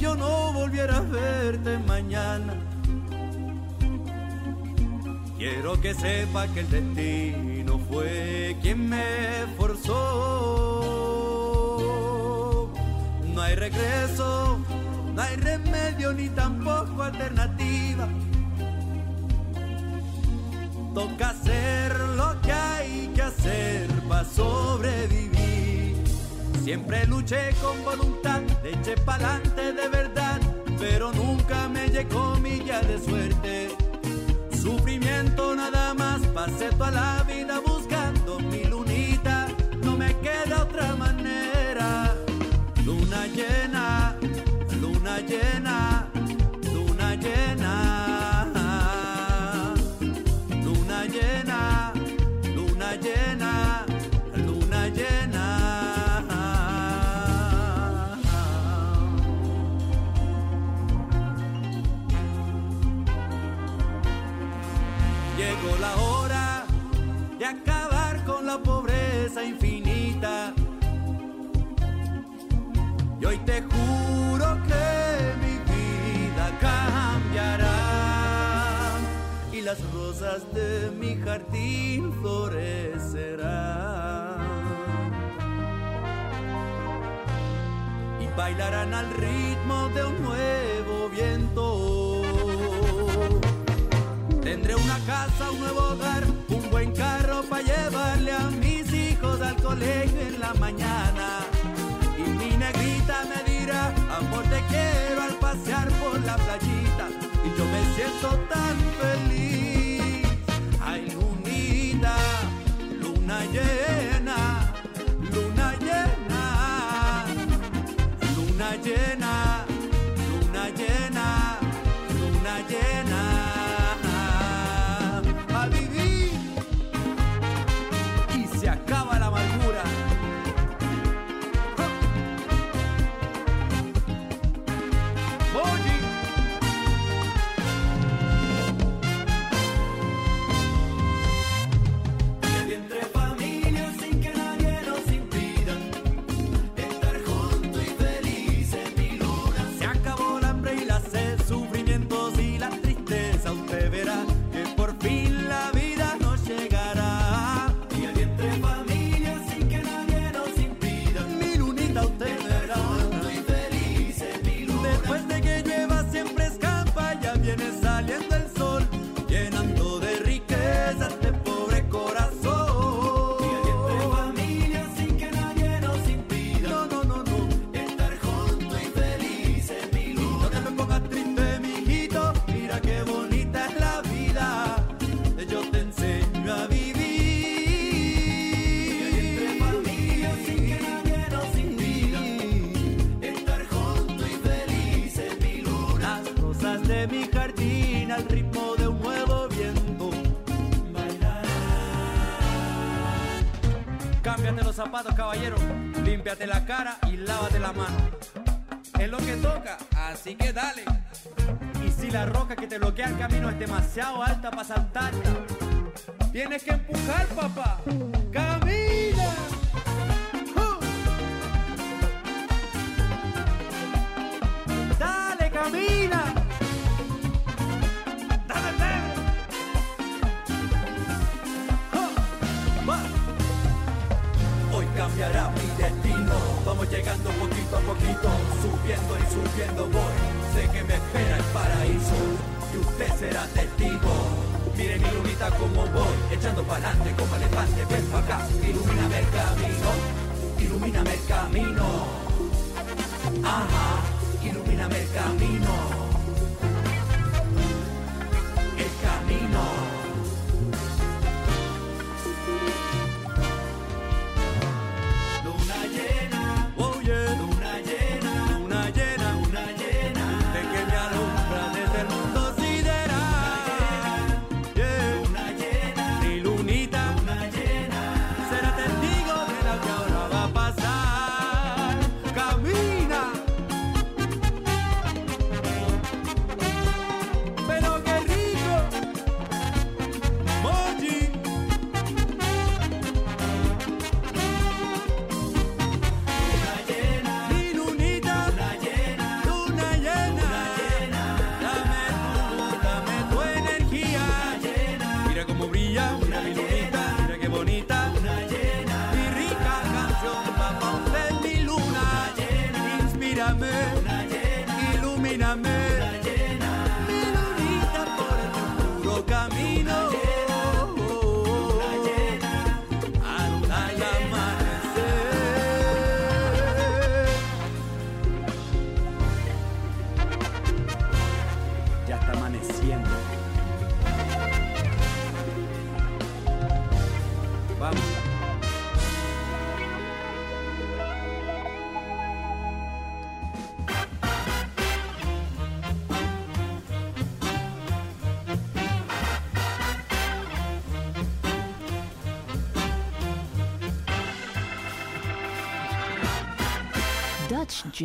Yo no volviera a verte mañana, quiero que sepa que el destino fue quien me forzó. No hay regreso, no hay remedio ni tampoco alternativa. Toca hacer lo que hay que hacer para sobrevivir. Siempre luché con voluntad, eché pa'lante de verdad, pero nunca me llegó milla de suerte. Sufrimiento nada más, pasé toda la vida de mi jardín florecerán. Y bailarán al ritmo de un nuevo viento. Tendré una casa, un nuevo hogar, un buen carro para llevarle a mis hijos al colegio en la mañana. Y mi negrita me dirá, amor te quiero al pasear por la playita. Y yo me siento tan feliz. Caballero. Límpiate la cara y lávate la mano. Es lo que toca, así que dale. Y si la roca que te bloquea el camino es demasiado alta para saltarla, tienes que empujar, papá. Usted será testigo. Mire mi lunita como voy, echando para adelante como elefante, ven pa' acá, ilumíname el camino, ilumíname el camino. Ajá, ilumíname el camino.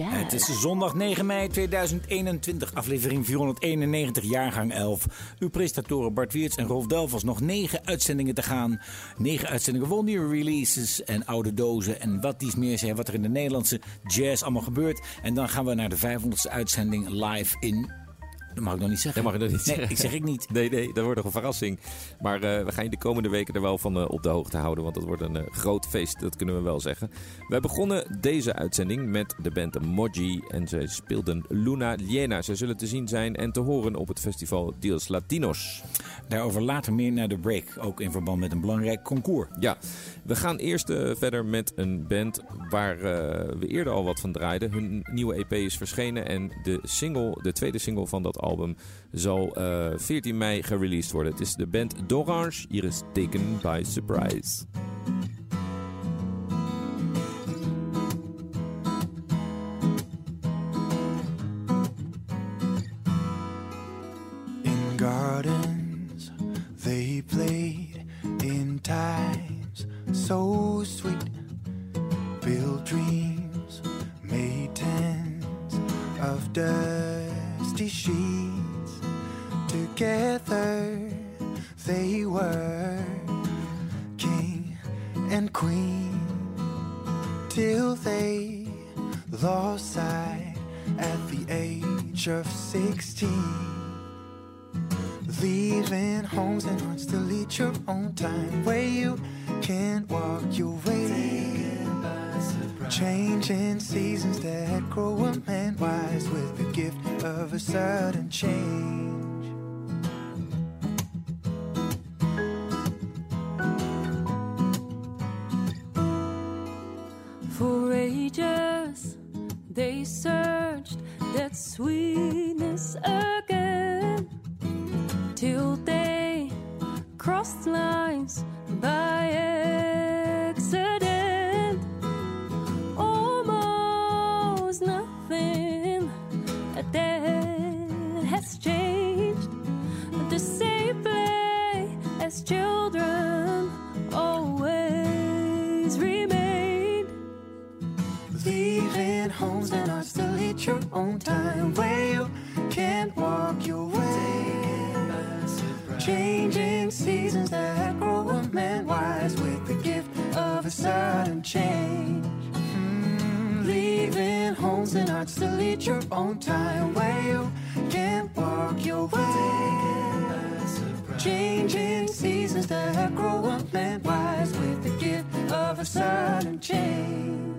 Het is zondag 9 mei 2021, aflevering 491, jaargang 11. Uw presentatoren Bart Wiertz en Rolf Delvers nog 9 uitzendingen te gaan. 9 uitzendingen vol nieuwe releases en oude dozen en wat dies meer zijn, wat er in de Nederlandse jazz allemaal gebeurt. En dan gaan we naar de 500ste uitzending live in... Dat mag ik nog niet zeggen. Dat mag je nog niet nee, zeggen. ik zeg ik niet. Nee, nee, dat wordt nog een verrassing. Maar eh, we gaan je de komende weken er wel van eh, op de hoogte houden. Want dat wordt een eh, groot feest, dat kunnen we wel zeggen. We begonnen deze uitzending met de band Moji. En zij speelden Luna Liena. Zij zullen te zien zijn en te horen op het festival Dios Latinos. Daarover later meer naar de break. Ook in verband met een belangrijk concours. Ja, we gaan eerst verder met een band waar we eerder al wat van draaiden. Hun nieuwe EP is verschenen en de, single, de tweede single van dat album zal eh, 14 mei gereleased worden. Het is de band D'Orange. Hier is Taken by Surprise. In gardens they played homes and hearts to lead your own time. Where you can walk your way. Changing seasons that grow up man wise with the gift of a sudden change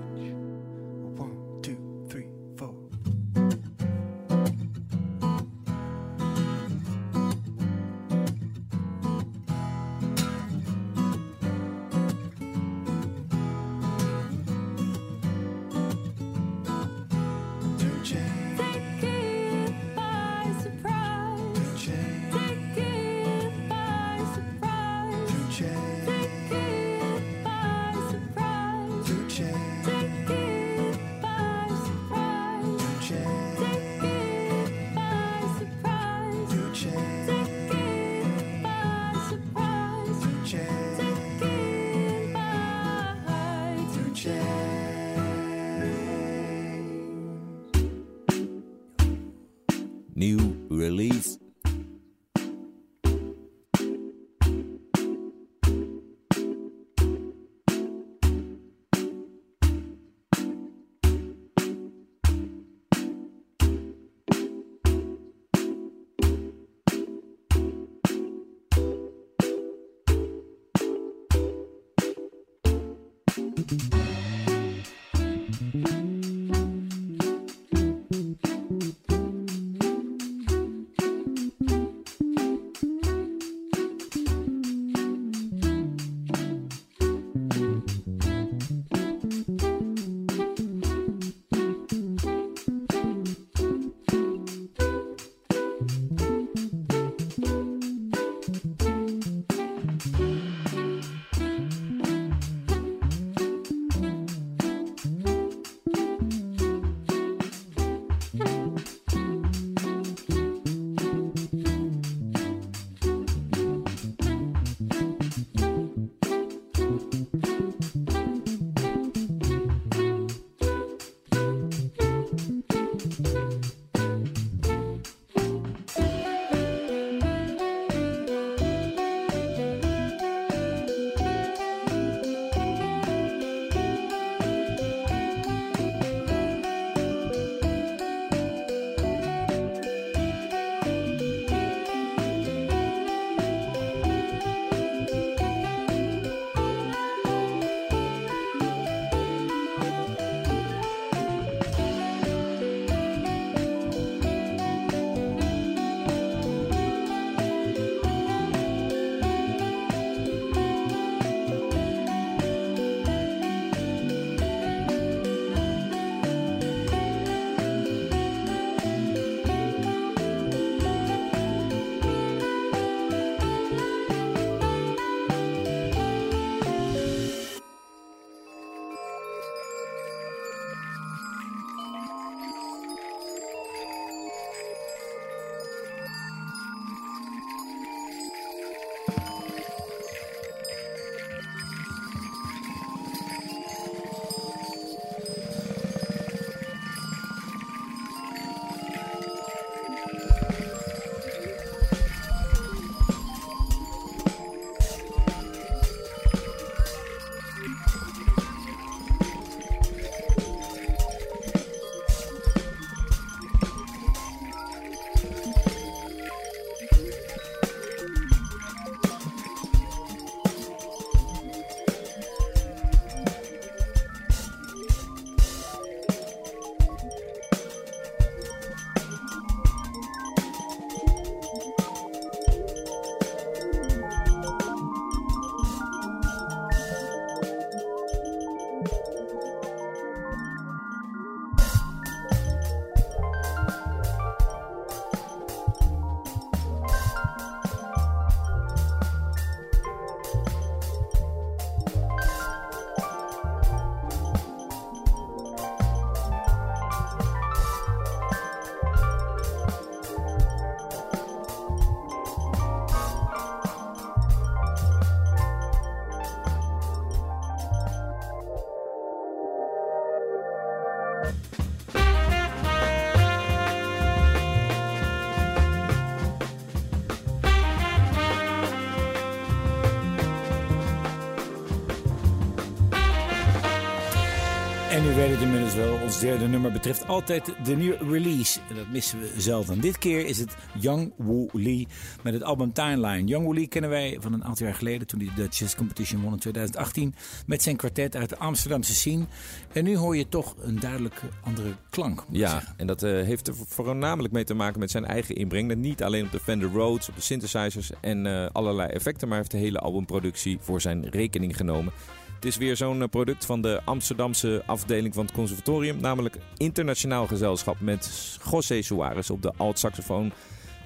En u weet het inmiddels wel, ons derde nummer betreft altijd de nieuwe release. En dat missen we zelden. Dit keer is het Young Woo Lee met het album Timeline. Young Woo Lee kennen wij van een aantal jaar geleden toen hij de Chess Competition won in 2018. Met zijn kwartet uit de Amsterdamse scene. En nu hoor je toch een duidelijk andere klank. Ja, zeggen. en dat eh, heeft er voornamelijk mee te maken met zijn eigen inbreng. Dat Niet alleen op de Fender Rhodes, op de synthesizers en eh, allerlei effecten, maar heeft de hele albumproductie voor zijn rekening genomen. Het is weer zo'n eh, product van de Amsterdamse afdeling van het conservatorium, namelijk internationaal gezelschap met José Suarez op de alt-saxofoon,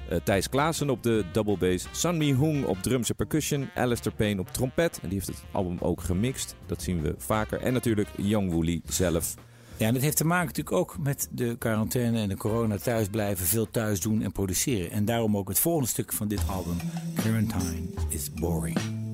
eh, Thijs Klaassen op de double bass, San Mi Hung op drums en percussion, Alistair Payne op trompet. En die heeft het album ook gemixt, dat zien we vaker. En natuurlijk Young Wooly zelf. Ja, en dat heeft te maken natuurlijk ook met de quarantaine en de corona thuisblijven, veel thuis doen en produceren. En daarom ook het volgende stuk van dit album, Quarantine is Boring.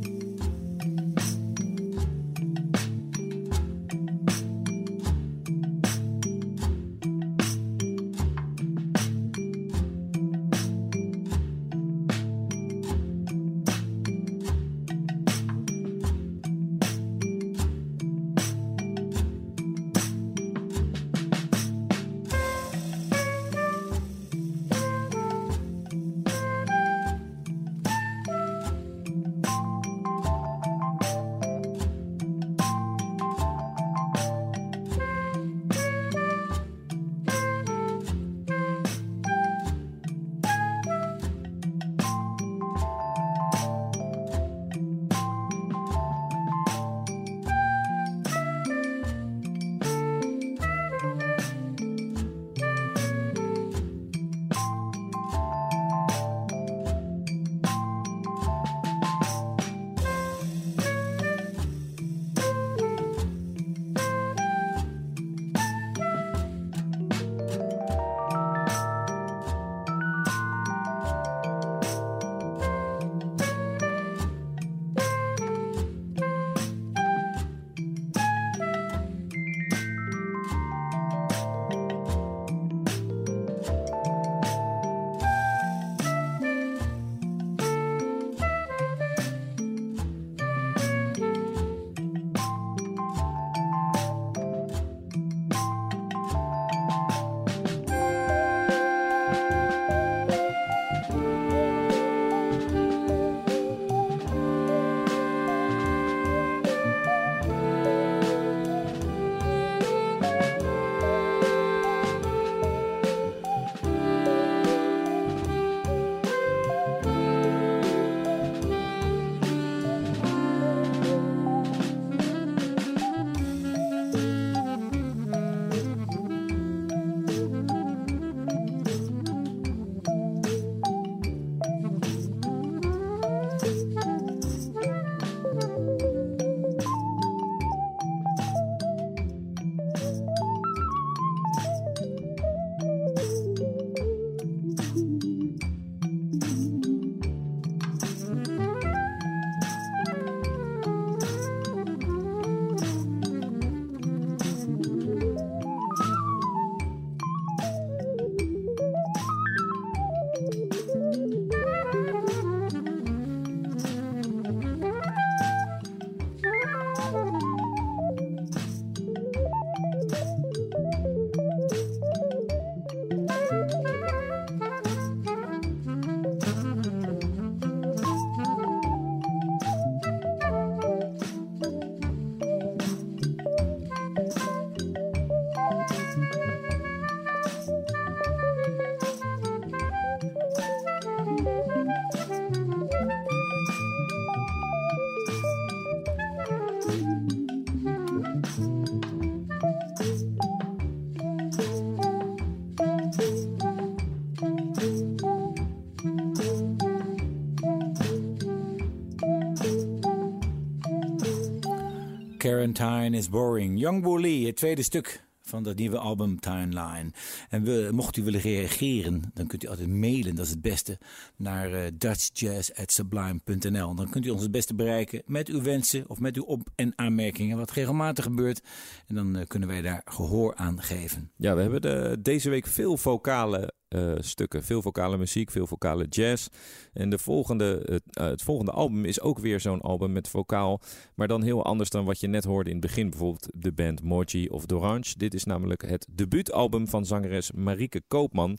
Quarantine is Boring. Young Lee, het tweede stuk van dat nieuwe album Timeline. En we, mocht u willen reageren, dan kunt u altijd mailen, dat is het beste, naar uh, dutchjazz.sublime.nl. Dan kunt u ons het beste bereiken met uw wensen of met uw op- en aanmerkingen, wat regelmatig gebeurt. En dan eh, kunnen wij daar gehoor aan geven. Ja, we hebben de, deze week veel vocale eh, stukken. Veel vocale muziek, veel vocale jazz. En de volgende, het, eh, het volgende album is ook weer zo'n album met vocaal. Maar dan heel anders dan wat je net hoorde in het begin. Bijvoorbeeld de band Moji of Dorange. Dit is namelijk het debuutalbum van zangeres Marieke Koopman.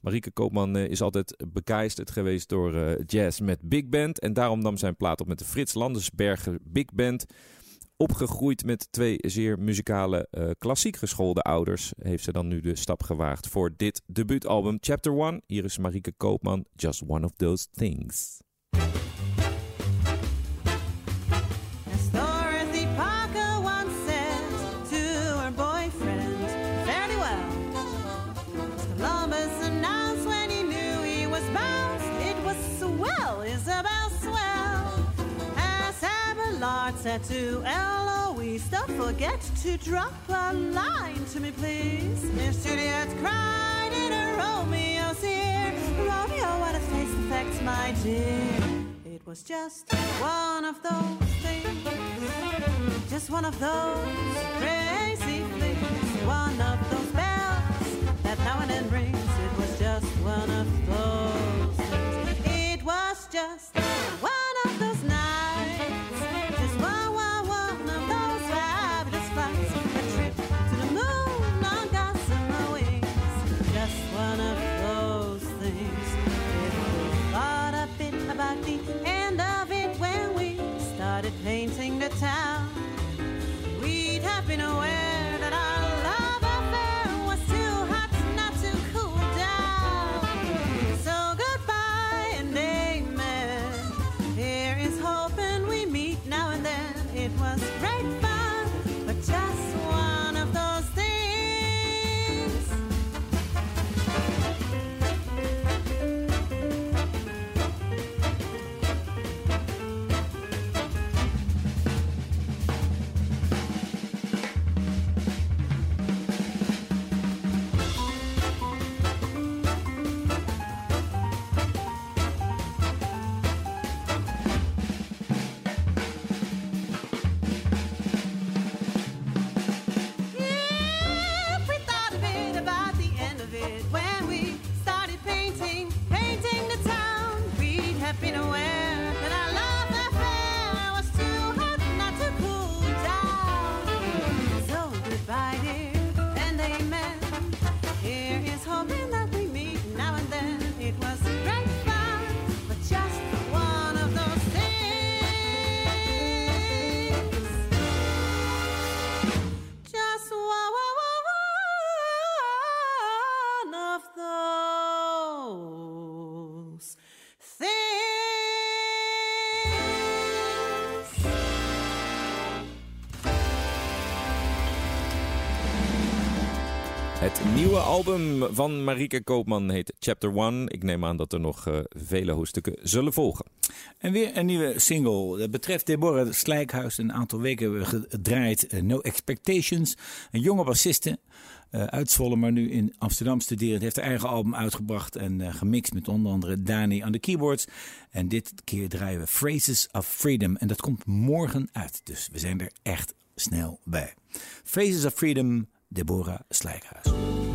Marieke Koopman eh, is altijd begeisterd geweest door jazz met big band. En daarom nam zijn plaat op met de Frits Landersberger Big Band. Opgegroeid met twee zeer muzikale, eh, klassiek geschoolde ouders, heeft ze dan nu de stap gewaagd voor dit debuutalbum Chapter 1. Hier is Marieke Koopman, Just One of Those Things. Said to Eloise, don't forget to drop a line to me, please. Miss Juliet cried in a Romeo's ear, Romeo, what a face affects my dear. It was just one of those things, just one of those crazy things, one of Nieuwe album van Marieke Koopman heet Chapter 1. Ik neem aan dat er nog eh, vele hoofdstukken zullen volgen. En weer een nieuwe single. Dat betreft Deborah Slijkhuis. Een aantal weken hebben we gedraaid eh, No Expectations. Een jonge bassiste. eh uit Zwolle, maar nu in Amsterdam studerend. Heeft haar eigen album uitgebracht en eh, gemixt met onder andere Dani aan de keyboards. En dit keer draaien we Phrases of Freedom. En dat komt morgen uit. Dus we zijn er echt snel bij. Phrases of Freedom, Deborah Slijkhuis.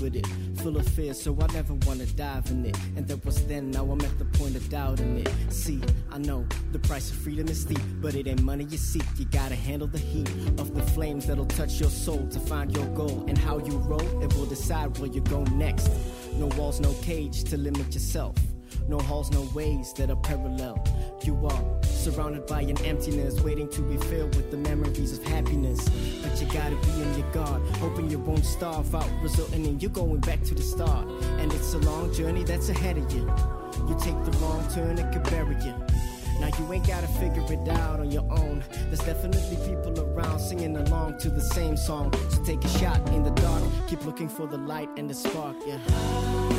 With it. full of fear, so I never wanna dive in it. And that was then, now I'm at the point of doubting it. See, I know the price of freedom is steep, but it ain't money you seek. You gotta handle the heat of the flames that'll touch your soul to find your goal. And how you roll, it will decide where you go next. No walls, no cage to limit yourself. No halls, no ways that are parallel. You are surrounded by an emptiness, waiting to be filled with the memories of happiness. But you gotta be on your guard, hoping you won't starve out, resulting in you going back to the start. And it's a long journey that's ahead of you. You take the wrong turn, it could bury you. Now you ain't gotta figure it out on your own. There's definitely people around singing along to the same song. So take a shot in the dark, keep looking for the light and the spark, yeah.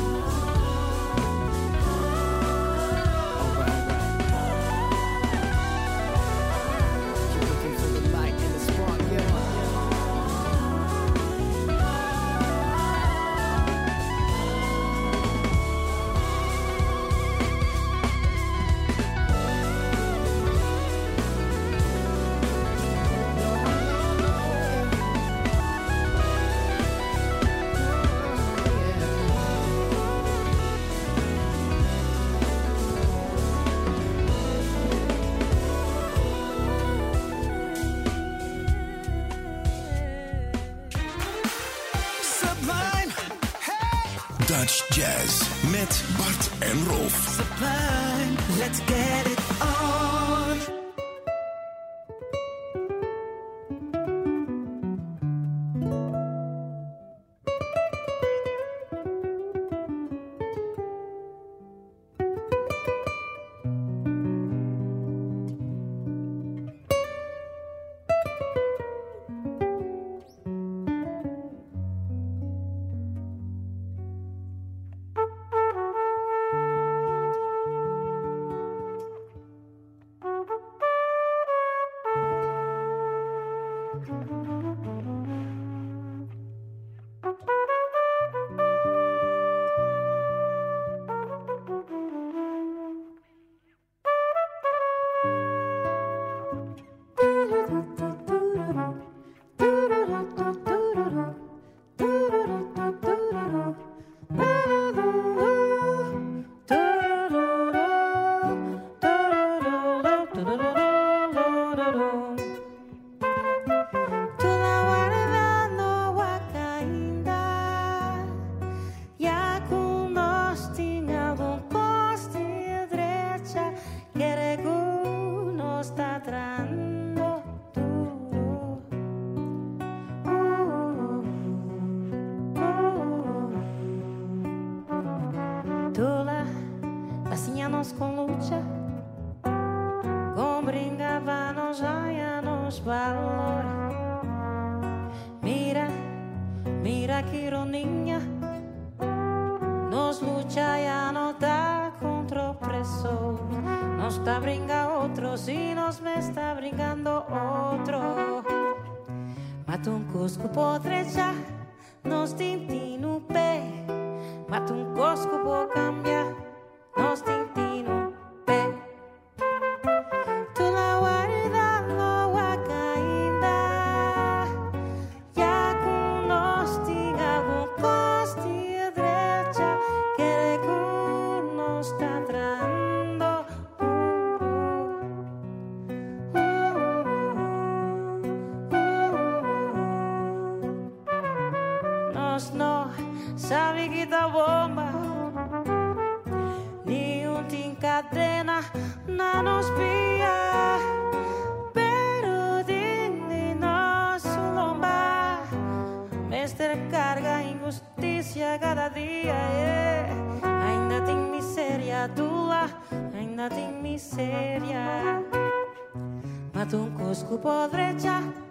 brusco povretta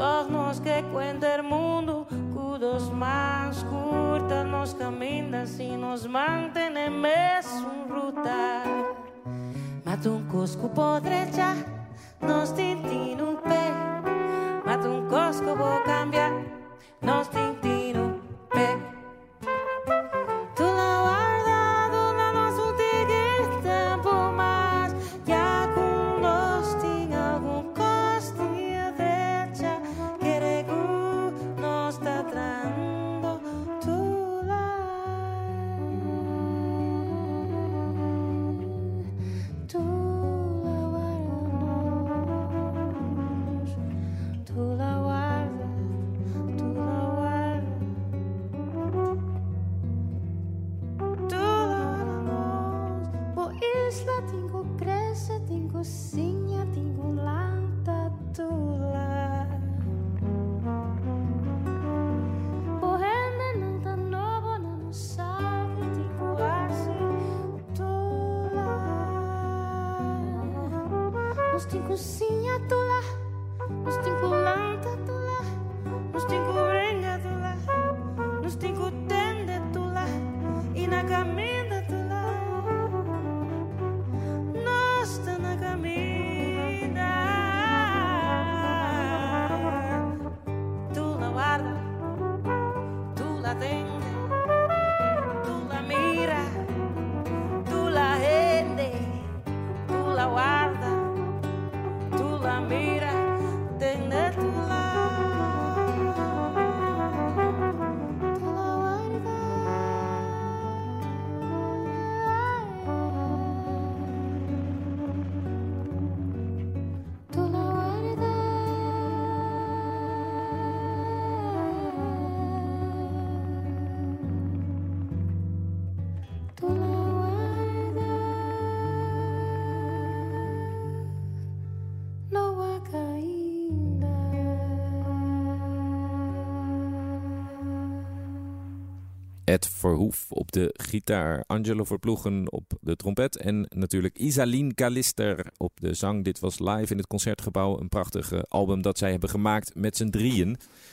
tornos que cuenta el mundo, cudos más curta nos camina si nos mantenemos en ruta. Matuncosco podrecha, nos tintinupe, matuncosco cambiar, nos tintinupe. Ed Verhoef op de gitaar, Angelo Verploegen op de trompet en natuurlijk Isaline Kalister op de zang. Dit was live in het Concertgebouw, een prachtig album dat zij hebben gemaakt met z'n drieën.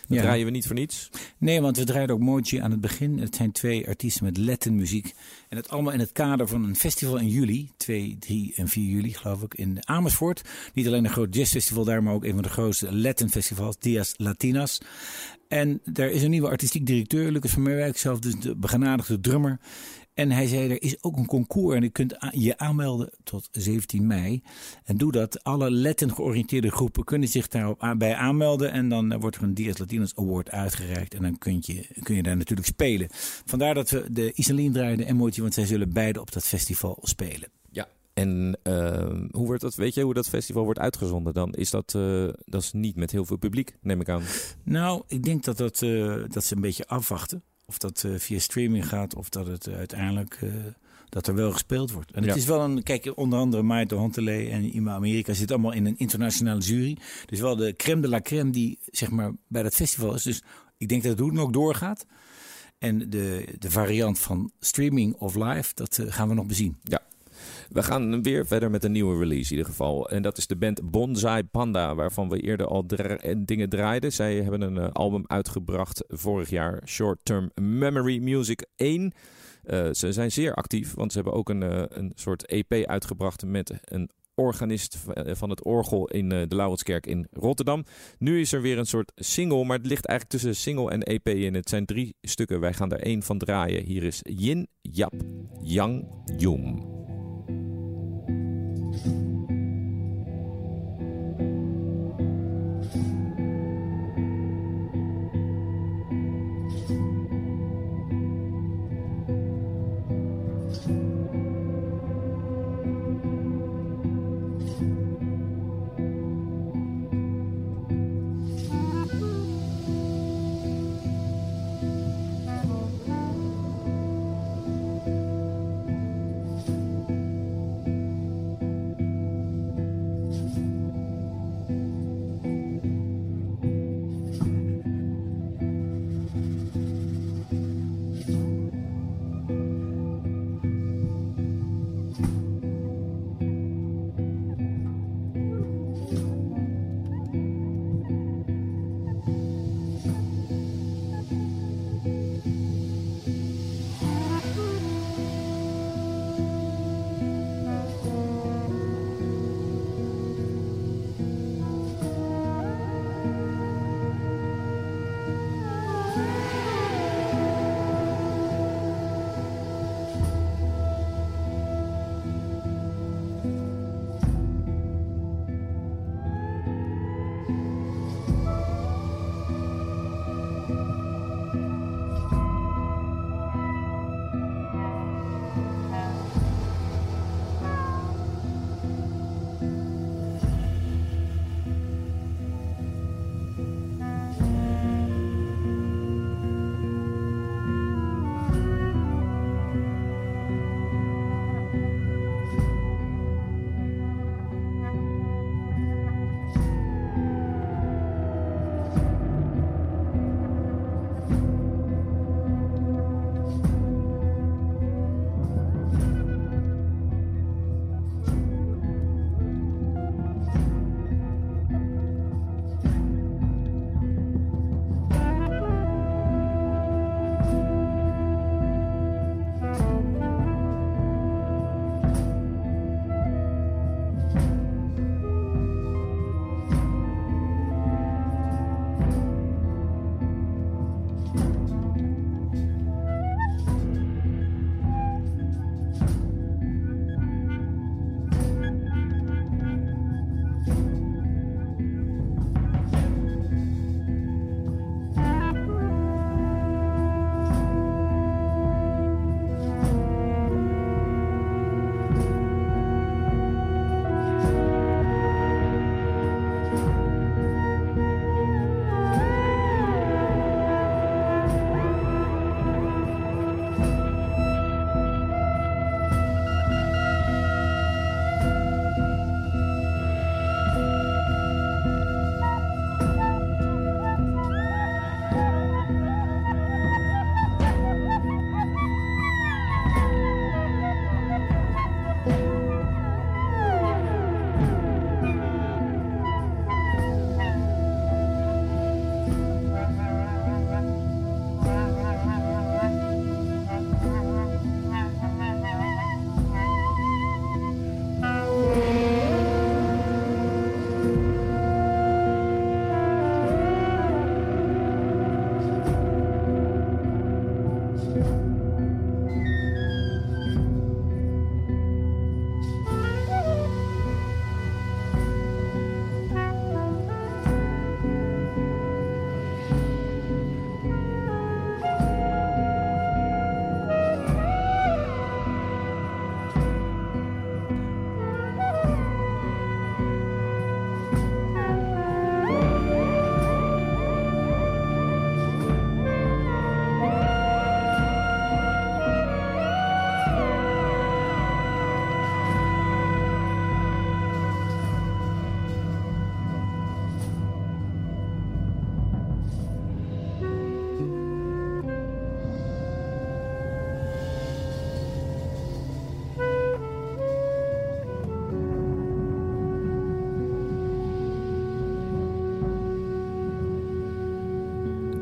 Dat Ja. draaien we niet voor niets. Nee, want we draaiden ook Moji aan het begin. Het zijn twee artiesten met Latin muziek. En het allemaal in het kader van een festival in juli. 2, 3 en 4 juli geloof ik in Amersfoort. Niet alleen een groot jazzfestival daar, maar ook een van de grootste Latin festivals, Dias Latinas. En daar is een nieuwe artistiek directeur, Lucas van Merwijk, zelf dus de begenadigde drummer. En hij zei, er is ook een concours en je kunt je aanmelden tot 17 mei. En doe dat. Alle Latin georiënteerde groepen kunnen zich daarop aan- bij aanmelden. En dan eh, wordt er een Dias Latinas Award uitgereikt. En dan kun je, kun je daar natuurlijk spelen. Vandaar dat we de Isaline draaien en Moji, want zij zullen beide op dat festival spelen. En eh, hoe wordt dat, weet je hoe dat festival wordt uitgezonden? Dan is dat, eh, dat is niet met heel veel publiek, neem ik aan. Nou, ik denk dat, dat, eh, dat ze een beetje afwachten. Of dat eh, via streaming gaat, of dat het uiteindelijk dat er wel gespeeld wordt. En het Ja. is wel een, kijk, onder andere Maite Hontelé en Ima Amerika zitten allemaal in een internationale jury. Dus wel de crème de la crème die zeg maar bij dat festival is. Dus ik denk dat het hoe dan ook doorgaat. En de, de variant van streaming of live, dat gaan we nog bezien. Ja. We gaan weer verder met een nieuwe release in ieder geval. En dat is de band Bonsai Panda, waarvan we eerder al dingen draaiden. Zij hebben een eh, album uitgebracht vorig jaar, Short Term Memory Music 1. Eh, ze zijn zeer actief, want ze hebben ook een, eh, een soort EP uitgebracht met een organist van het orgel in de Laurenskerk in Rotterdam. Nu is er weer een soort single, maar het ligt eigenlijk tussen single en EP in. Het zijn drie stukken, wij gaan er één van draaien. Hier is Yin Yap Yang Yum. Thank you.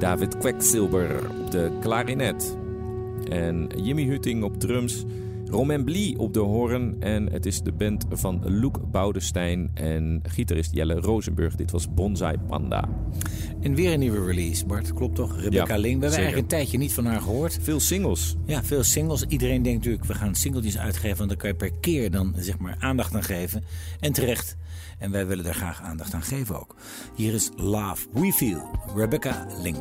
David Quecksilber op de klarinet. En Jimmy Hutting op drums. Romain Blie op de hoorn. En het is de band van Luc Boudestein en gitarist Jelle Rosenburg. Dit was Bonsai Panda. En weer een nieuwe release, Bart. Klopt toch? Rebecca Ja, Ling. We hebben eigenlijk een tijdje niet van haar gehoord. Veel singles. Ja, veel singles. Iedereen denkt natuurlijk, we gaan singeltjes uitgeven. Want dan kan je per keer dan zeg maar aandacht aan geven. En terecht. En wij willen daar graag aandacht aan geven ook. Hier is Love We Feel. Rebecca Ling.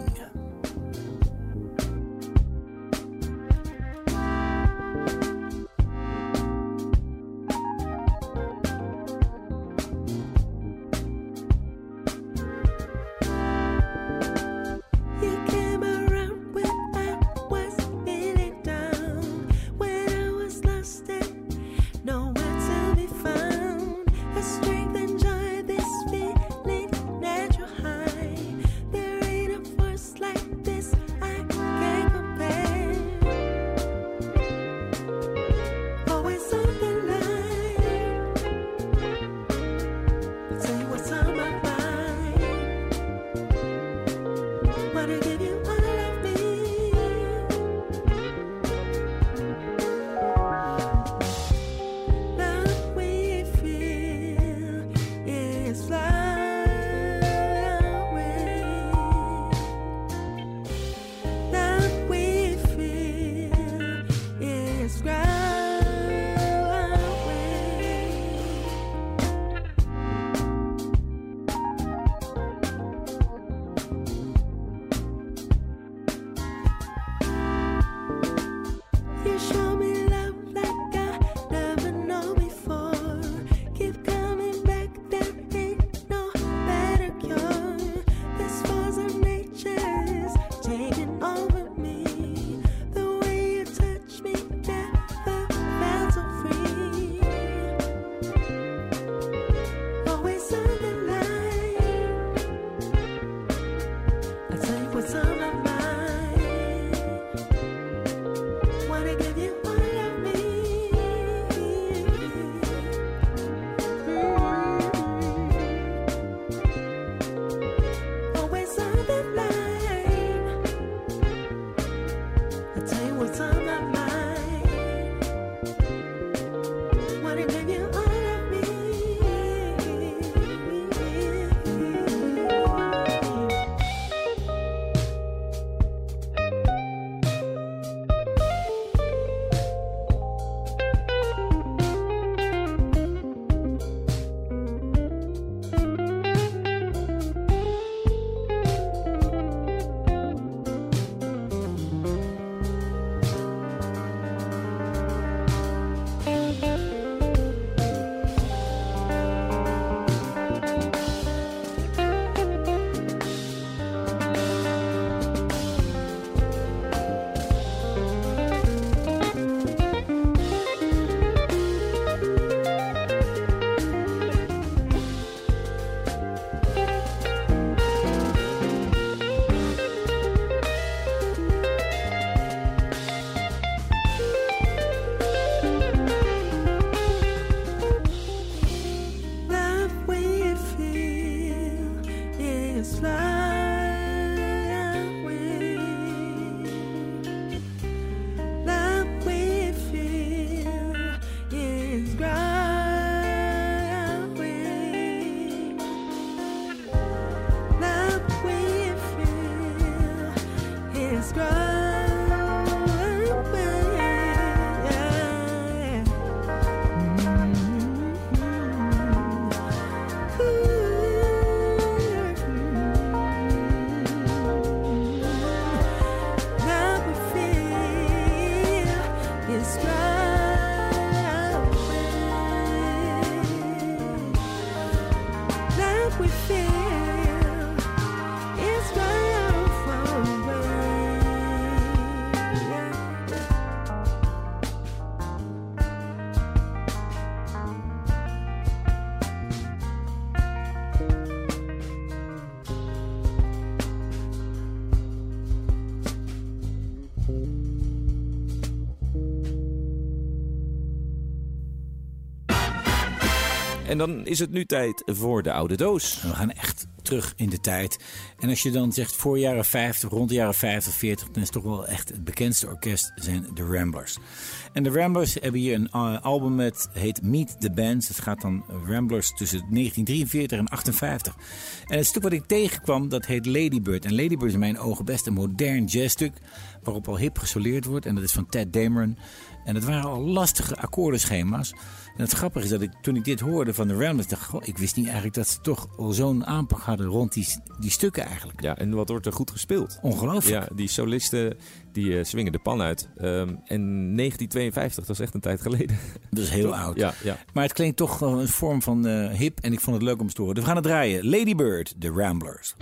En dan is het nu tijd voor de oude doos. We gaan echt terug in de tijd. En als je dan zegt voor jaren 50, rond de jaren 50, 40, dan is toch wel echt het bekendste orkest zijn de Ramblers. En de Ramblers hebben hier een album met heet Meet the Bands. Het gaat dan Ramblers tussen 1943 en 58. En het stuk wat ik tegenkwam, dat heet Ladybird. En Ladybird is in mijn ogen best een modern jazzstuk waarop al hip gesoleerd wordt. En dat is van Ted Dameron. En het waren al lastige akkoordenschema's. En het grappige is dat ik toen ik dit hoorde van de Ramblers dacht, goh, ik wist niet eigenlijk dat ze toch al zo'n aanpak hadden rond die, die stukken eigenlijk. Ja, en wat wordt er goed gespeeld? Ongelooflijk. Ja, die solisten die eh, swingen de pan uit. Ehm, en 1952, dat is echt een tijd geleden. Dat is heel oud. Ja, ja. Maar het klinkt toch een vorm van eh, hip en ik vond het leuk om te horen. Dus we gaan het draaien. Lady Bird, de Ramblers.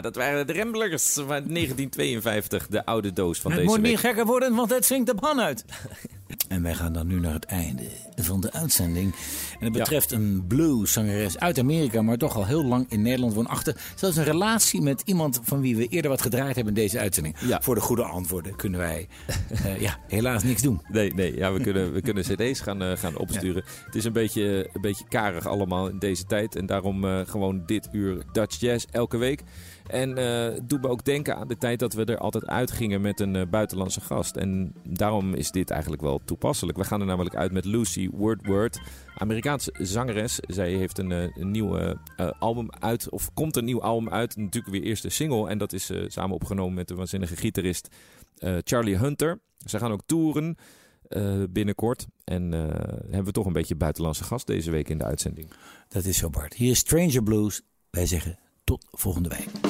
Ja, dat waren de Ramblers van 1952, de oude doos van het deze moet week. niet gekker worden, want het swingt de pan uit. En wij gaan dan nu naar het einde van de uitzending. En het betreft een blueszangeres uit Amerika, maar toch al heel lang in Nederland woonachtig. Zelfs een relatie met iemand van wie we eerder wat gedraaid hebben in deze uitzending. Ja. Voor de goede antwoorden kunnen wij eh, ja, helaas niks doen. Nee, nee ja, we, kunnen, we kunnen cd's gaan, eh, gaan opsturen. Het is een beetje, een beetje karig allemaal in deze tijd. En daarom eh, gewoon dit uur Dutch Jazz elke week. En eh doet me ook denken aan de tijd dat we er altijd uitgingen met een eh, buitenlandse gast. En daarom is dit eigenlijk wel toepasselijk. We gaan er namelijk uit met Lucy Woodward, Amerikaanse zangeres. Zij heeft een, eh, nieuw album uit, of komt een nieuw album uit. Natuurlijk weer eerste single. En dat is samen opgenomen met de waanzinnige gitarist Charlie Hunter. Ze gaan ook toeren binnenkort. En hebben we toch een beetje buitenlandse gast deze week in de uitzending. Dat is zo, Bart. Hier is Stranger Blues. Wij zeggen tot volgende week.